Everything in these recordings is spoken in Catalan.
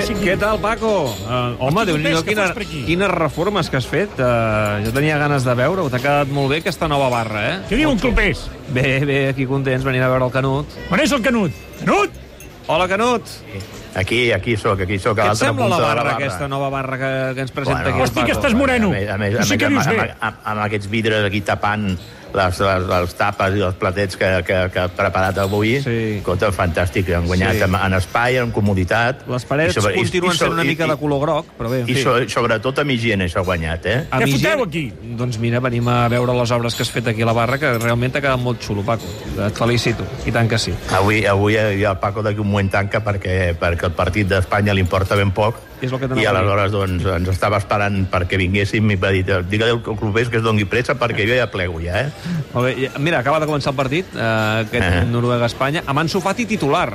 passi aquí. Què tal, Paco? Uh, home, déu nhi quina, quines reformes que has fet. Uh, jo tenia ganes de veure-ho. T'ha quedat molt bé aquesta nova barra, eh? Què diu un clopés? Bé, bé, aquí contents, venint a veure el Canut. On és el Canut? Canut! Hola, Canut! Aquí, aquí sóc, aquí sóc, a Què et sembla punta la de barra, la barra. aquesta nova barra que, que ens presenta Bueno, aquí Hosti, que estàs moreno. A més, a més, a més què amb, dius amb, bé. amb, amb aquests vidres aquí tapant les, les, les tapes i els platets que, que, que ha preparat avui, Sí. escolta, fantàstic, han guanyat Sí. en, en espai, en comoditat. Les parets i sobre- i- continuen i sent una i- mica i- de color groc, però bé, en I fi. so, sobretot amb higiene s'ha guanyat, eh? A Què foteu aquí? Doncs mira, venim a veure les obres que has fet aquí a la barra, que realment t'ha quedat molt xulo, Paco. Et felicito, i tant que sí. Avui, avui el Paco d'aquí un moment tanca perquè, perquè el partit d'Espanya li importa ben poc És el que i aleshores doncs, ens estava esperant perquè vinguéssim i va dir, digue-li al clubers que es doni pressa perquè jo ja plego ja, eh? Molt bé. Mira, acaba de començar el partit, eh, aquest Eh. Noruega-Espanya, amb Ansu Fati titular.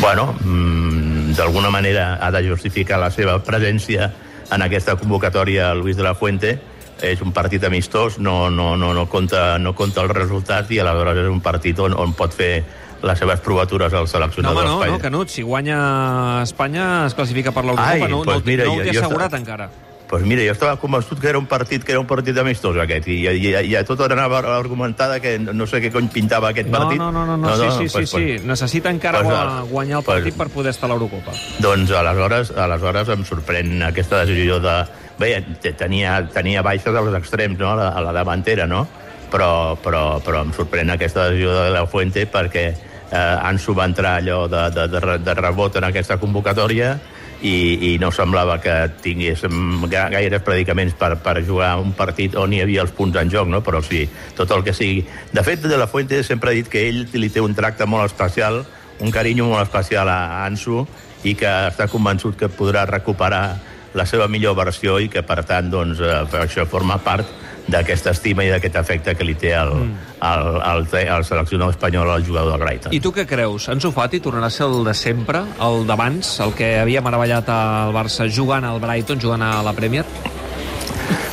Bueno, mm, d'alguna manera ha de justificar la seva presència en aquesta convocatòria Luis de la Fuente. És un partit amistós, no, no, no, no, compta, no compta el resultat i aleshores és un partit on, on pot fer les seves provatures al No, seleccionador home, no, d'Espanya. no, Canut, si guanya Espanya es classifica per l'Eurocopa, Ai, no, doncs no, mira, no ho jo- té jo assegurat estava- encara. Pues mira, jo estava convençut que era un partit que era un partit amistós aquest i, i, i, i tot anava argumentada que no sé què cony pintava aquest No, partit. no, no, no, no, sí, sí, pues, sí, sí. Necessita encara pues, gua- guanyar el pues- partit per poder estar a l'Eurocopa. Doncs aleshores, aleshores em sorprèn aquesta decisió de... Bé, te- tenia, tenia baixes als extrems, no?, a la, a la davantera, no? Però, però, però em sorprèn aquesta decisió de la Fuente perquè eh, Ansu va entrar allò de, de, de, de rebot en aquesta convocatòria i, i no semblava que tingués ga- gaires predicaments per, per jugar un partit on hi havia els punts en joc, no? però sí, tot el que sigui. De fet, De La Fuente sempre ha dit que ell li té un tracte molt especial, un carinyo molt especial a Ansu i que està convençut que podrà recuperar la seva millor versió i que, per tant, doncs, eh, això forma part d'aquesta estima i d'aquest afecte que li té el, mm. el, el, el seleccionador espanyol al jugador del Brighton. I tu què creus? Ansu Fati tornarà a ser el de sempre, el d'abans, el que havia meravellat al Barça jugant al Brighton, jugant a la Premier?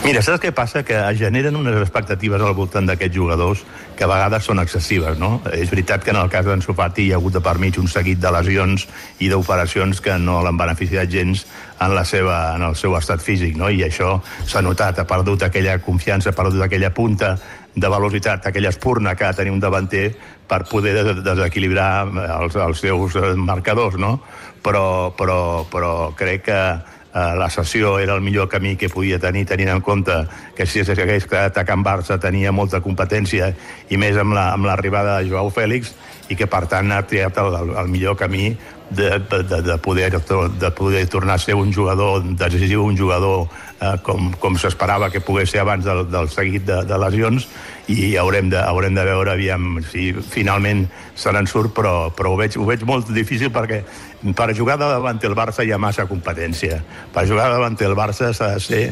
Mira, saps què passa? Que es generen unes expectatives al voltant d'aquests jugadors que a vegades són excessives, no? És veritat que en el cas d'en Sofati hi ha hagut de per mig un seguit de lesions i d'operacions que no l'han beneficiat gens en, la seva, en el seu estat físic, no? I això s'ha notat, ha perdut aquella confiança, ha perdut aquella punta de velocitat, aquella espurna que ha de tenir un davanter per poder des desequilibrar els, els seus eh, marcadors, no? Però, però, però crec que eh, la sessió era el millor camí que podia tenir, tenint en compte que si s'hagués quedat a Can Barça tenia molta competència i més amb la- amb l'arribada la, de Joao Fèlix i que per tant ha triat el, el, millor camí de, de, de, poder, de poder tornar a ser un jugador decisiu, un jugador eh, com, com s'esperava que pogués ser abans del, del seguit de, de lesions i haurem de, haurem de veure aviam si finalment se n'en surt però, però ho, veig, ho veig molt difícil perquè per jugar davant el Barça hi ha massa competència. Per jugar davant el Barça s'ha de ser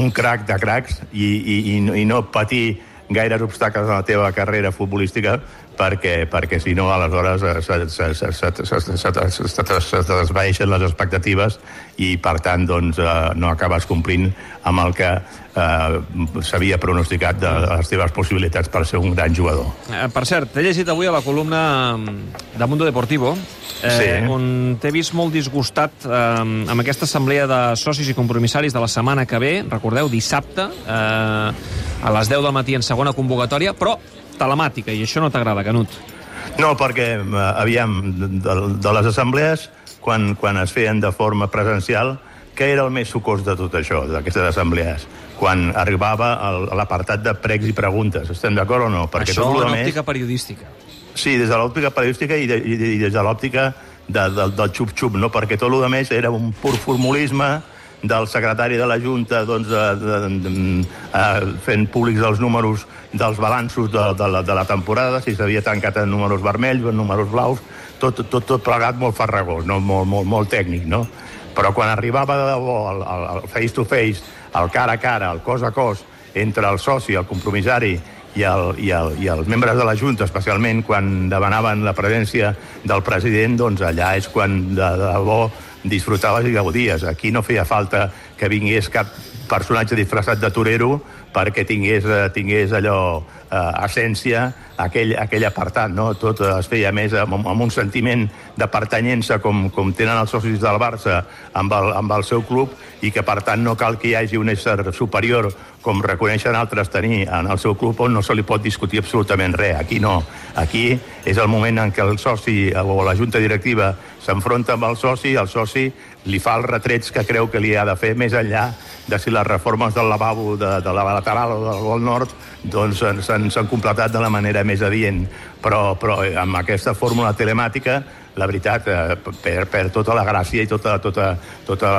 un crac de cracs i, i, i, no- i no patir gaires obstacles a la teva carrera futbolística perquè, perquè si no, aleshores se desvaeixen les expectatives i, per tant, doncs, no acabes complint amb el que eh, s'havia pronosticat de les teves possibilitats per ser un gran jugador. Eh, per cert, t'he llegit avui a la columna mm, de Mundo Deportivo, eh, Sí. on t'he vist molt disgustat eh, amb aquesta assemblea de socis i compromissaris de la setmana que ve, recordeu, dissabte, eh, a les 10 del matí en segona convocatòria, però telemàtica, i això no t'agrada, Canut. No, perquè, eh, aviam, de, de les assemblees, quan, quan es feien de forma presencial, què era el més sucós de tot això, d'aquestes assemblees? Quan arribava el- l'apartat de pregs i preguntes. Estem d'acord o no? Perquè això tot en més... òptica periodística. Sí, des de l'òptica periodística i, de, i, i des de l'òptica de, de, del xup-xup, no? perquè tot el més era un pur formulisme del secretari de la Junta doncs, de, de, de, de, uh, fent públics els números dels balanços de, de, la, de la temporada, si s'havia tancat en números vermells o en números blaus, tot, tot, tot plegat molt farragós, no? molt, molt, molt tècnic, no? Però quan arribava de debò el, el, el face-to-face, el cara a cara, el cos a cos, entre el soci, el compromissari i, el, i, el, i els membres de la Junta, especialment quan demanaven la presència del president, doncs allà és quan de, de debò disfrutaves i gaudies. Aquí no feia falta que vingués cap personatge disfressat de torero perquè tingués, eh, tingués allò, eh, essència aquell, aquell apartat, no? Tot es feia més amb, amb un sentiment de pertanyença com, com tenen els socis del Barça amb el, amb el seu club i que, per tant, no cal que hi hagi un ésser superior com reconeixen altres tenir en el seu club on no se li pot discutir absolutament res. Aquí no. Aquí és el moment en què el soci o la junta directiva s'enfronta amb el soci, el soci li fa els retrets que creu que li ha de fer més enllà de si les reformes del lavabo de, de la lateral o del gol nord doncs s'han completat de la manera més adient. Però, però amb aquesta fórmula telemàtica la veritat, eh, per, per tota la gràcia i tota, tota, tota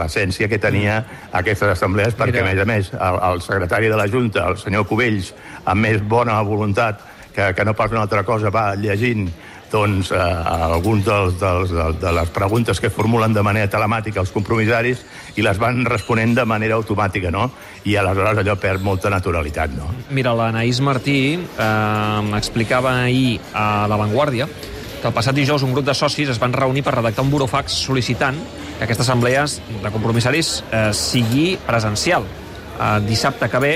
l'essència que tenia aquestes assemblees, perquè, Mira. a més a més, el, el secretari de la Junta, el senyor Cubells, amb més bona voluntat que, que no pas una altra cosa, va llegint doncs, eh, alguns dels, dels, dels, de les preguntes que formulen de manera telemàtica els compromissaris i les van responent de manera automàtica, no? I aleshores allò perd molta naturalitat, no? Mira, l'Anaïs Martí eh, explicava ahir a La Vanguardia que el passat dijous un grup de socis es van reunir per redactar un burofax sol·licitant que aquesta assemblea de compromissaris eh, sigui presencial eh, dissabte que ve,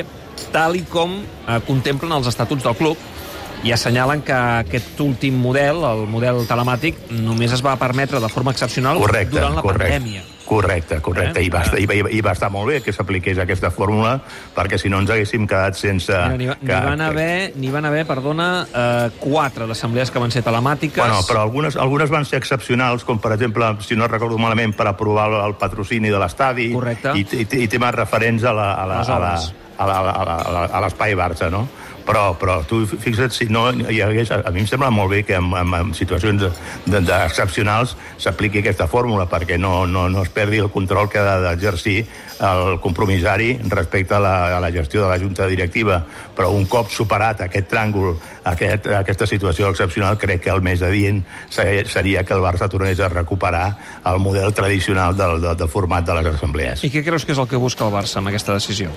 tal i com eh, contemplen els estatuts del club i assenyalen que aquest últim model, el model telemàtic, només es va permetre de forma excepcional correcte, durant la correcte. pandèmia. Correcte, correcte. Eh? I, va, i, va, I va estar molt bé que s'apliqués aquesta fórmula, perquè si no ens haguéssim quedat sense... N'hi va, van haver, n'hi van haver, perdona, eh, quatre d'assemblees que van ser telemàtiques. Bueno, però algunes, algunes van ser excepcionals, com per exemple, si no recordo malament, per aprovar el, el patrocini de l'estadi i, i, i temes referents a la, a la, a la, a l'espai Barça, no? però, però tu fixa't si no hi hagués... A mi em sembla molt bé que en, en, en situacions excepcionals s'apliqui aquesta fórmula perquè no, no, no es perdi el control que ha d'exercir el compromissari respecte a la, a la gestió de la Junta Directiva. Però un cop superat aquest tràngol, aquest, aquesta situació excepcional, crec que el més adient seria que el Barça tornés a recuperar el model tradicional del, del, del format de les assemblees. I què creus que és el que busca el Barça amb aquesta decisió?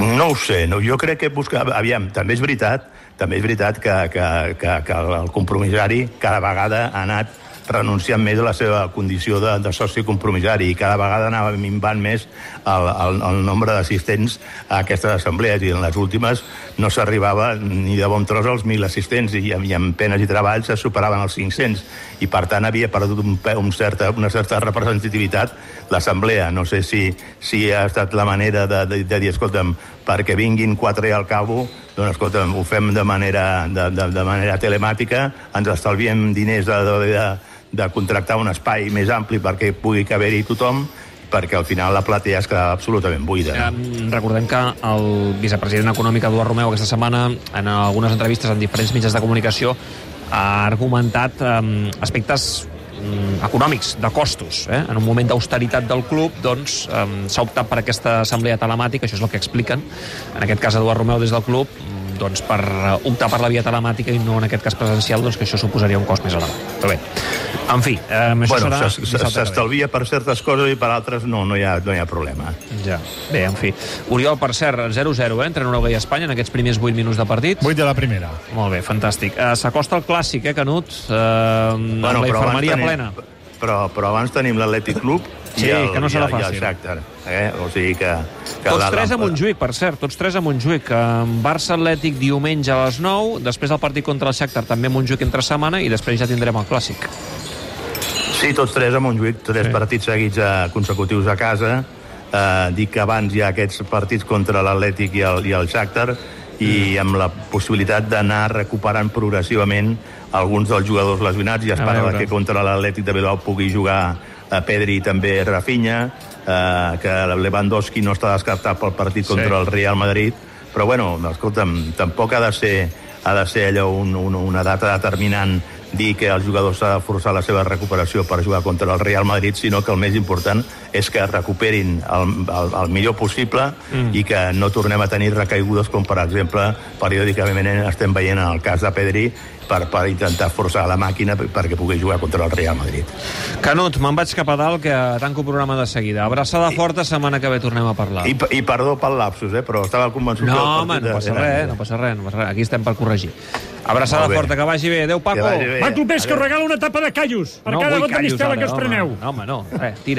No ho sé, no, jo crec que busca... Aviam, també és veritat, també és veritat que, que, que, que el compromissari cada vegada ha anat renunciant més a la seva condició de, de soci compromissari i cada vegada anava minvant més el, el, el nombre d'assistents a aquestes assemblees i en les últimes no s'arribava ni de bon tros als 1.000 assistents i, i amb penes i treballs es superaven els 500 i per tant havia perdut un, un certa, una certa representativitat l'assemblea. No sé si, si ha estat la manera de, de, de dir, escolta'm, perquè vinguin quatre al cabo, doncs escolta'm, ho fem de manera, de, de, de manera telemàtica, ens estalviem diners de, de, de, de contractar un espai més ampli perquè pugui caber-hi tothom, perquè al final la platea es queda absolutament buida. Eh, recordem que el vicepresident econòmic Eduard Romeu aquesta setmana en algunes entrevistes en diferents mitjans de comunicació ha argumentat eh, aspectes mm, econòmics, de costos. Eh? En un moment d'austeritat del club, doncs, eh, s'ha optat per aquesta assemblea telemàtica, això és el que expliquen. En aquest cas, Eduard Romeu, des del club, doncs, per optar per la via telemàtica i no en aquest cas presencial, doncs que això suposaria un cost més elevat. Però bé, en fi, eh, això bueno, serà... S'estalvia per certes coses i per altres no, no hi ha, no hi ha problema. Ja, bé, en fi. Oriol, per cert, 0-0 eh, entre Noruega i Espanya en aquests primers 8 minuts de partit. 8 de la primera. Molt bé, fantàstic. Uh, S'acosta el clàssic, eh, Canut? Uh, bueno, amb la infermeria tenim, plena. Però, però abans tenim l'Atlètic Club sí, i el, que no serà i el, fàcil. I el Shakhtar. Eh? O sigui que... que tots tres a Montjuïc, per cert, tots tres a Montjuïc. Barça Atlètic diumenge a les 9, després el partit contra el Shakhtar també a Montjuïc entre setmana i després ja tindrem el clàssic. Sí, tots tres a Montjuïc, tres sí. partits seguits a, consecutius a casa. Eh, dic que abans hi ha aquests partits contra l'Atlètic i, el, i el Shakhtar i mm. amb la possibilitat d'anar recuperant progressivament alguns dels jugadors lesionats. Ja es parla que contra l'Atlètic de Bilbao pugui jugar a Pedri i també Rafinha, eh, que Lewandowski no està descartat pel partit contra sí. el Real Madrid, però bueno, escolta'm, tampoc ha de ser, ha de ser allò un, un, una data determinant dir que el jugador s'ha de forçar la seva recuperació per jugar contra el Real Madrid, sinó que el més important és que recuperin el, el, el millor possible mm. i que no tornem a tenir recaigudes com, per exemple, periòdicament estem veient en el cas de Pedri per, per intentar forçar la màquina perquè pugui jugar contra el Real Madrid. Canut, me'n vaig cap a dalt, que tanco programa de seguida. Abraçada I, forta, setmana que ve tornem a parlar. I, i perdó pel lapsus, eh, però estava convençut no, home, no passa res, no passa res, no passa res. Aquí estem per corregir. Abraçada forta, que vagi bé. Adéu, Paco. Va, tu que regala una tapa de callos per no cada got de mistela que us preneu. No, home, no. Eh, tira.